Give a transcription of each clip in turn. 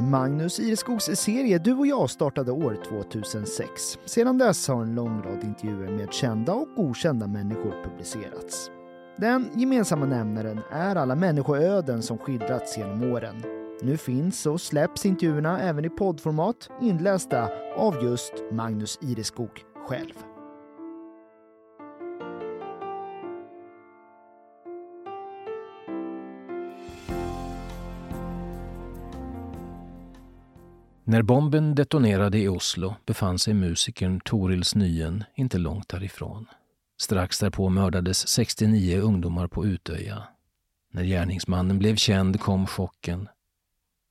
Magnus Ireskogs serie Du och jag startade år 2006. Sedan dess har en lång rad intervjuer med kända och okända människor publicerats. Den gemensamma nämnaren är alla människoöden som skildrats genom åren. Nu finns och släpps intervjuerna även i poddformat inlästa av just Magnus Ireskog själv. När bomben detonerade i Oslo befann sig musikern Torils Nyen inte långt därifrån. Strax därpå mördades 69 ungdomar på Utöja. När gärningsmannen blev känd kom chocken.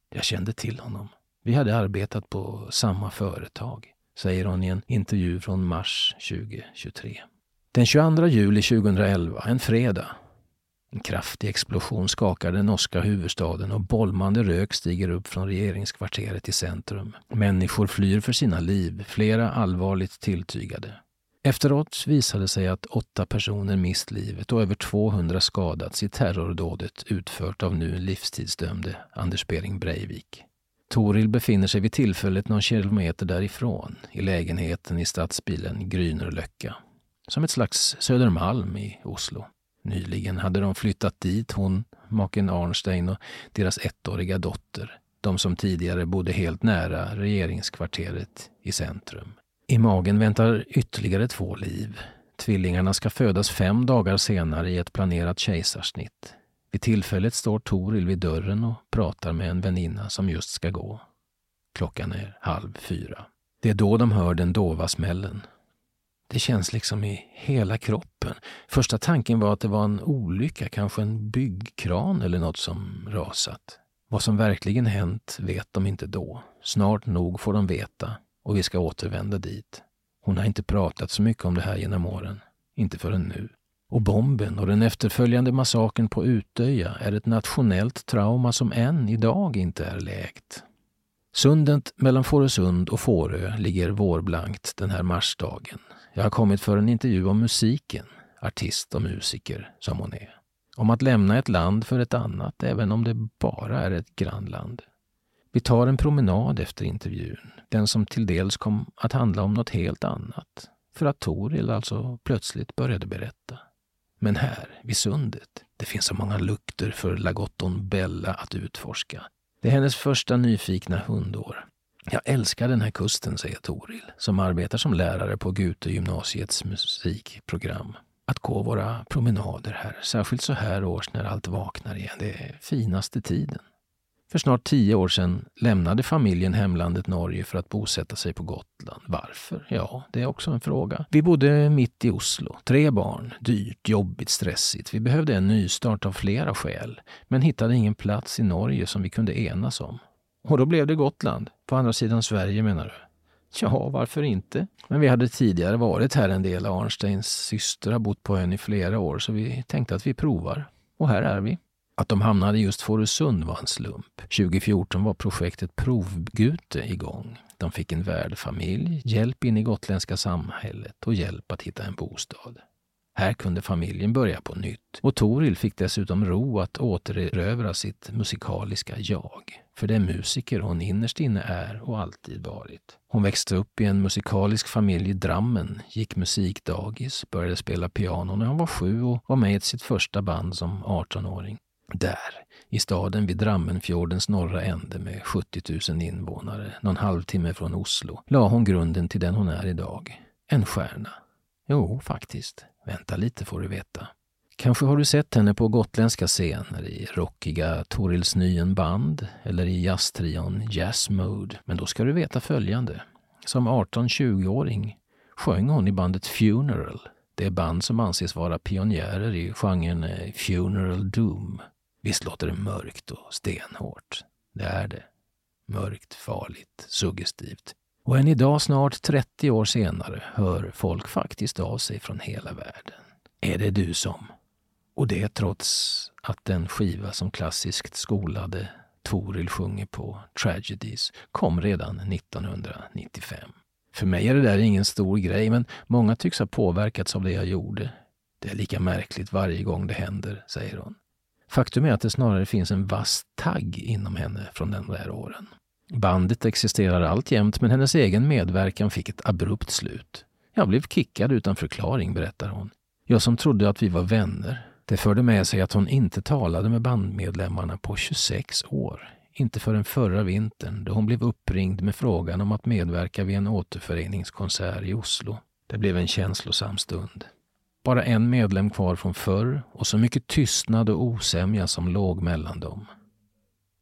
Jag kände till honom. Vi hade arbetat på samma företag, säger hon i en intervju från mars 2023. Den 22 juli 2011, en fredag, en kraftig explosion skakar den norska huvudstaden och bolmande rök stiger upp från regeringskvarteret i centrum. Människor flyr för sina liv, flera allvarligt tilltygade. Efteråt visade sig att åtta personer mist livet och över 200 skadats i terrordådet utfört av nu livstidsdömde Anders Behring Breivik. Toril befinner sig vid tillfället någon kilometer därifrån, i lägenheten i stadsbilen Grynerlöcka. Som ett slags Södermalm i Oslo. Nyligen hade de flyttat dit, hon, maken Arnstein och deras ettåriga dotter. De som tidigare bodde helt nära regeringskvarteret i centrum. I magen väntar ytterligare två liv. Tvillingarna ska födas fem dagar senare i ett planerat kejsarsnitt. Vid tillfället står Toril vid dörren och pratar med en väninna som just ska gå. Klockan är halv fyra. Det är då de hör den dova smällen. Det känns liksom i hela kroppen. Första tanken var att det var en olycka, kanske en byggkran eller något som rasat. Vad som verkligen hänt vet de inte då. Snart nog får de veta och vi ska återvända dit. Hon har inte pratat så mycket om det här genom åren. Inte förrän nu. Och bomben och den efterföljande massakern på Utöja är ett nationellt trauma som än idag inte är läkt. Sundet mellan Fårösund och Fårö ligger vårblankt den här marsdagen. Jag har kommit för en intervju om musiken, artist och musiker som hon är. Om att lämna ett land för ett annat, även om det bara är ett grannland. Vi tar en promenad efter intervjun, den som till dels kom att handla om något helt annat. För att Toril alltså plötsligt började berätta. Men här, vid sundet, det finns så många lukter för lagotton Bella att utforska. Det är hennes första nyfikna hundår. Jag älskar den här kusten, säger Toril, som arbetar som lärare på Gute gymnasiets musikprogram. Att gå våra promenader här, särskilt så här års när allt vaknar igen, det är finaste tiden. För snart tio år sedan lämnade familjen hemlandet Norge för att bosätta sig på Gotland. Varför? Ja, det är också en fråga. Vi bodde mitt i Oslo. Tre barn. Dyrt, jobbigt, stressigt. Vi behövde en nystart av flera skäl, men hittade ingen plats i Norge som vi kunde enas om. Och då blev det Gotland. På andra sidan Sverige menar du? Ja, varför inte? Men vi hade tidigare varit här en del. Arnsteins syster har bott på ön i flera år, så vi tänkte att vi provar. Och här är vi. Att de hamnade just Fårösund var en slump. 2014 var projektet Provgute igång. De fick en värdfamilj, hjälp in i gotländska samhället och hjälp att hitta en bostad. Här kunde familjen börja på nytt och Toril fick dessutom ro att återerövra sitt musikaliska jag. För det är musiker hon innerst inne är och alltid varit. Hon växte upp i en musikalisk familj i Drammen, gick musikdagis, började spela piano när hon var sju och var med i sitt första band som 18-åring. Där, i staden vid Drammenfjordens norra ände med 70 000 invånare, någon halvtimme från Oslo, la hon grunden till den hon är idag. En stjärna. Jo, faktiskt. Vänta lite får du veta. Kanske har du sett henne på gotländska scener i rockiga Torils Nyen band eller i jazztrion Jazz Mode. Men då ska du veta följande. Som 18-20-åring sjöng hon i bandet Funeral. Det band som anses vara pionjärer i genren eh, Funeral Doom. Visst låter det mörkt och stenhårt? Det är det. Mörkt, farligt, suggestivt. Och än idag, snart 30 år senare, hör folk faktiskt av sig från hela världen. Är det du som? Och det trots att den skiva som klassiskt skolade Toril sjunger på, Tragedies, kom redan 1995. För mig är det där ingen stor grej, men många tycks ha påverkats av det jag gjorde. Det är lika märkligt varje gång det händer, säger hon. Faktum är att det snarare finns en vass tagg inom henne från de där åren. Bandet existerar alltjämt men hennes egen medverkan fick ett abrupt slut. Jag blev kickad utan förklaring, berättar hon. Jag som trodde att vi var vänner. Det förde med sig att hon inte talade med bandmedlemmarna på 26 år. Inte förrän förra vintern då hon blev uppringd med frågan om att medverka vid en återföreningskonsert i Oslo. Det blev en känslosam stund. Bara en medlem kvar från förr och så mycket tystnad och osämja som låg mellan dem.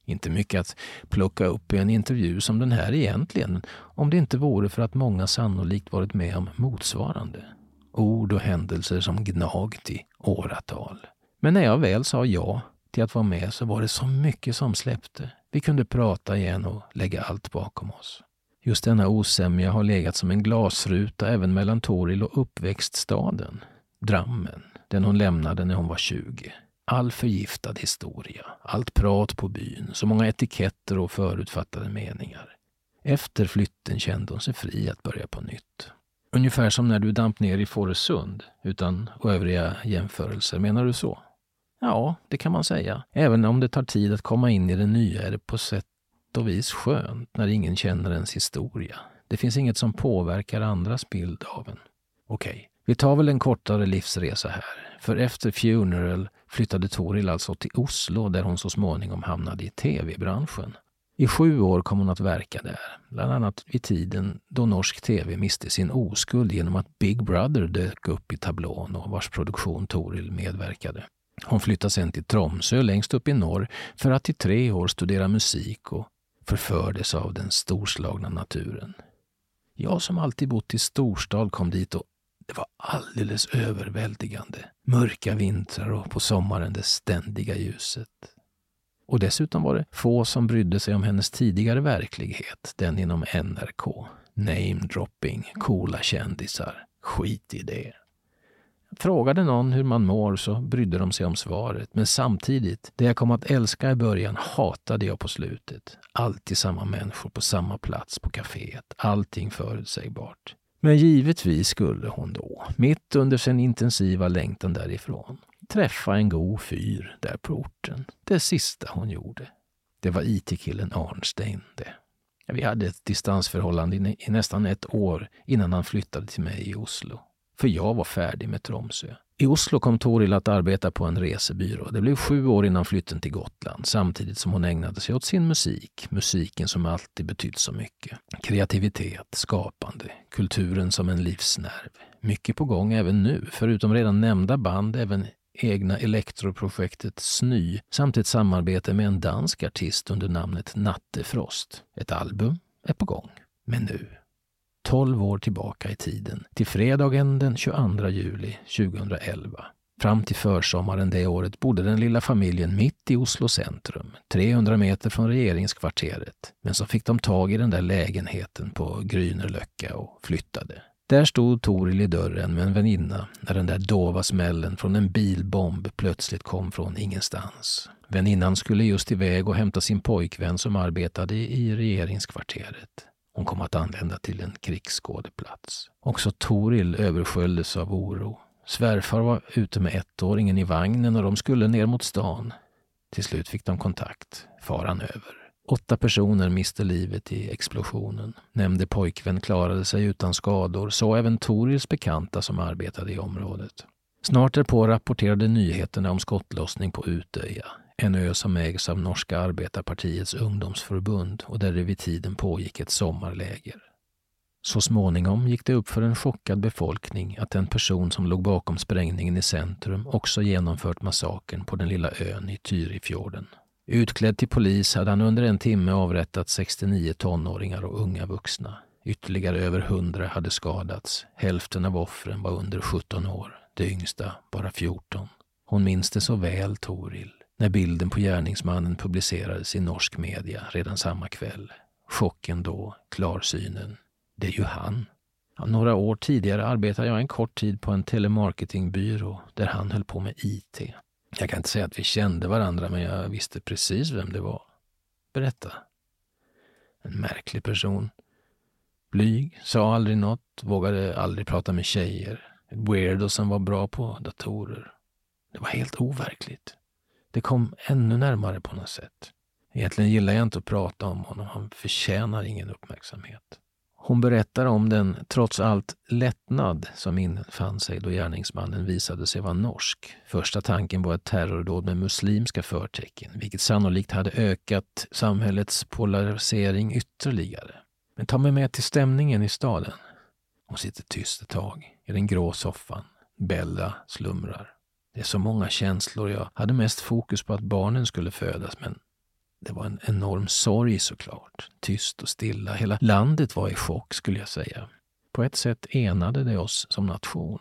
Inte mycket att plocka upp i en intervju som den här egentligen, om det inte vore för att många sannolikt varit med om motsvarande. Ord och händelser som gnagt i åratal. Men när jag väl sa ja till att vara med så var det så mycket som släppte. Vi kunde prata igen och lägga allt bakom oss. Just denna osämja har legat som en glasruta även mellan Toril och uppväxtstaden, Drammen, den hon lämnade när hon var 20. All förgiftad historia, allt prat på byn, så många etiketter och förutfattade meningar. Efter flytten kände hon sig fri att börja på nytt. Ungefär som när du damp ner i Fårösund, utan övriga jämförelser. Menar du så? Ja, det kan man säga. Även om det tar tid att komma in i det nya är det på sätt och vis skönt när ingen känner ens historia. Det finns inget som påverkar andras bild av en. Okej, okay. vi tar väl en kortare livsresa här. För efter Funeral flyttade Toril alltså till Oslo där hon så småningom hamnade i tv-branschen. I sju år kom hon att verka där, bland annat vid tiden då norsk tv miste sin oskuld genom att Big Brother dök upp i tablån och vars produktion Toril medverkade. Hon flyttade sen till Tromsö längst upp i norr för att i tre år studera musik och förfördes av den storslagna naturen. Jag som alltid bott i storstad kom dit och det var alldeles överväldigande. Mörka vintrar och på sommaren det ständiga ljuset. Och dessutom var det få som brydde sig om hennes tidigare verklighet, den inom NRK. Name-dropping, coola kändisar. Skit i det. Frågade någon hur man mår så brydde de sig om svaret. Men samtidigt, det jag kom att älska i början hatade jag på slutet. Alltid samma människor på samma plats på kaféet. Allting förutsägbart. Men givetvis skulle hon då, mitt under sin intensiva längtan därifrån, träffa en god fyr där på orten. Det sista hon gjorde. Det var IT-killen Arnstein det. Vi hade ett distansförhållande i nästan ett år innan han flyttade till mig i Oslo. För jag var färdig med Tromsö. I Oslo kom Toril att arbeta på en resebyrå. Det blev sju år innan flytten till Gotland, samtidigt som hon ägnade sig åt sin musik. Musiken som alltid betytt så mycket. Kreativitet, skapande, kulturen som en livsnerv. Mycket på gång även nu, förutom redan nämnda band, även egna elektroprojektet Sny samt ett samarbete med en dansk artist under namnet Nattefrost. Ett album är på gång. Men nu 12 år tillbaka i tiden, till fredagen den 22 juli 2011. Fram till försommaren det året bodde den lilla familjen mitt i Oslo centrum, 300 meter från regeringskvarteret. Men så fick de tag i den där lägenheten på Grynerlöcka och flyttade. Där stod Toril i dörren med en väninna när den där dova smällen från en bilbomb plötsligt kom från ingenstans. Väninnan skulle just iväg och hämta sin pojkvän som arbetade i regeringskvarteret. Hon kom att anlända till en krigsskådeplats. Också Toril översköljdes av oro. Svärfar var ute med ettåringen i vagnen och de skulle ner mot stan. Till slut fick de kontakt, faran över. Åtta personer miste livet i explosionen. Nämnde pojkvän klarade sig utan skador, så även Torils bekanta som arbetade i området. Snart därpå rapporterade nyheterna om skottlossning på Utöja en ö som ägs av Norska arbetarpartiets ungdomsförbund och där det vid tiden pågick ett sommarläger. Så småningom gick det upp för en chockad befolkning att den person som låg bakom sprängningen i centrum också genomfört massakern på den lilla ön i Tyrifjorden. Utklädd till polis hade han under en timme avrättat 69 tonåringar och unga vuxna. Ytterligare över 100 hade skadats. Hälften av offren var under 17 år, det yngsta bara 14. Hon minns det så väl, Toril när bilden på gärningsmannen publicerades i norsk media redan samma kväll. Chocken då, klarsynen. Det är ju han. Ja, några år tidigare arbetade jag en kort tid på en telemarketingbyrå där han höll på med IT. Jag kan inte säga att vi kände varandra, men jag visste precis vem det var. Berätta. En märklig person. Blyg, sa aldrig något, vågade aldrig prata med tjejer. Ett weirdo som var bra på datorer. Det var helt overkligt. Det kom ännu närmare på något sätt. Egentligen gillar jag inte att prata om honom. Han förtjänar ingen uppmärksamhet. Hon berättar om den, trots allt, lättnad som infann sig då gärningsmannen visade sig vara norsk. Första tanken var ett terrordåd med muslimska förtecken, vilket sannolikt hade ökat samhällets polarisering ytterligare. Men ta mig med till stämningen i staden. Hon sitter tyst ett tag i den grå soffan. Bella slumrar. Det är så många känslor. Jag hade mest fokus på att barnen skulle födas, men det var en enorm sorg såklart. Tyst och stilla. Hela landet var i chock skulle jag säga. På ett sätt enade det oss som nation.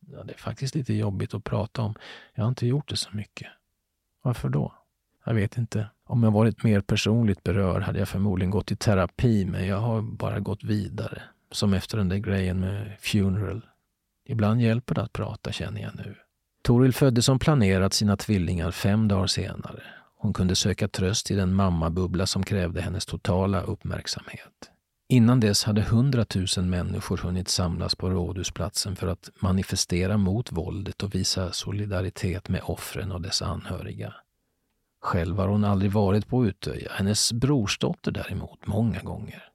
Ja, det är faktiskt lite jobbigt att prata om. Jag har inte gjort det så mycket. Varför då? Jag vet inte. Om jag varit mer personligt berörd hade jag förmodligen gått i terapi, men jag har bara gått vidare. Som efter den där grejen med Funeral. Ibland hjälper det att prata, känner jag nu. Toril födde som planerat sina tvillingar fem dagar senare. Hon kunde söka tröst i den mammabubbla som krävde hennes totala uppmärksamhet. Innan dess hade hundratusen människor hunnit samlas på Rådhusplatsen för att manifestera mot våldet och visa solidaritet med offren och dess anhöriga. Själv har hon aldrig varit på Utöja. Hennes brorsdotter däremot, många gånger.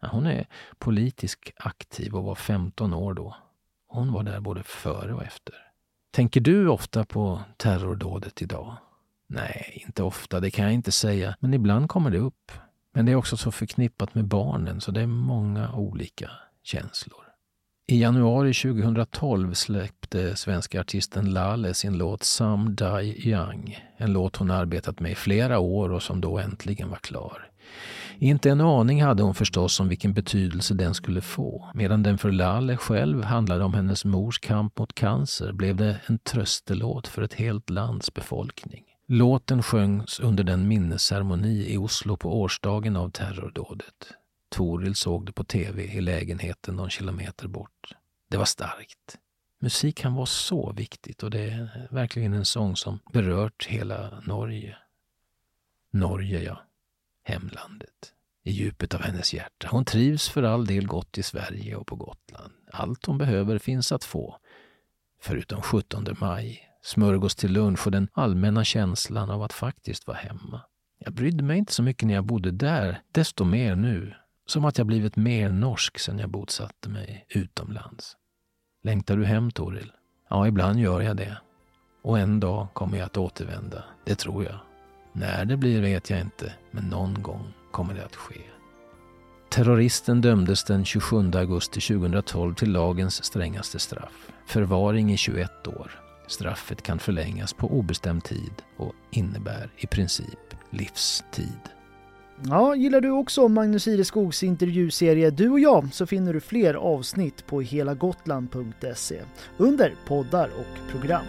Hon är politiskt aktiv och var 15 år då. Hon var där både före och efter. Tänker du ofta på terrordådet idag? Nej, inte ofta, det kan jag inte säga. Men ibland kommer det upp. Men det är också så förknippat med barnen så det är många olika känslor. I januari 2012 släppte svenska artisten Laleh sin låt Some Die Young. En låt hon arbetat med i flera år och som då äntligen var klar. Inte en aning hade hon förstås om vilken betydelse den skulle få. Medan den för Lalle själv handlade om hennes mors kamp mot cancer blev det en tröstelåt för ett helt lands befolkning. Låten sjöngs under den minnesceremoni i Oslo på årsdagen av terrordådet. Toril såg det på tv i lägenheten någon kilometer bort. Det var starkt. Musik kan vara så viktigt och det är verkligen en sång som berört hela Norge. Norge, ja. Hemlandet. I djupet av hennes hjärta. Hon trivs för all del gott i Sverige och på Gotland. Allt hon behöver finns att få. Förutom 17 maj, smörgås till lunch och den allmänna känslan av att faktiskt vara hemma. Jag brydde mig inte så mycket när jag bodde där, desto mer nu. Som att jag blivit mer norsk sen jag bosatte mig utomlands. Längtar du hem, Toril? Ja, ibland gör jag det. Och en dag kommer jag att återvända, det tror jag. När det blir vet jag inte, men någon gång kommer det att ske. Terroristen dömdes den 27 augusti 2012 till lagens strängaste straff. Förvaring i 21 år. Straffet kan förlängas på obestämd tid och innebär i princip livstid. Ja, gillar du också Magnus Ireskogs intervjuserie Du och jag så finner du fler avsnitt på helagotland.se under poddar och program.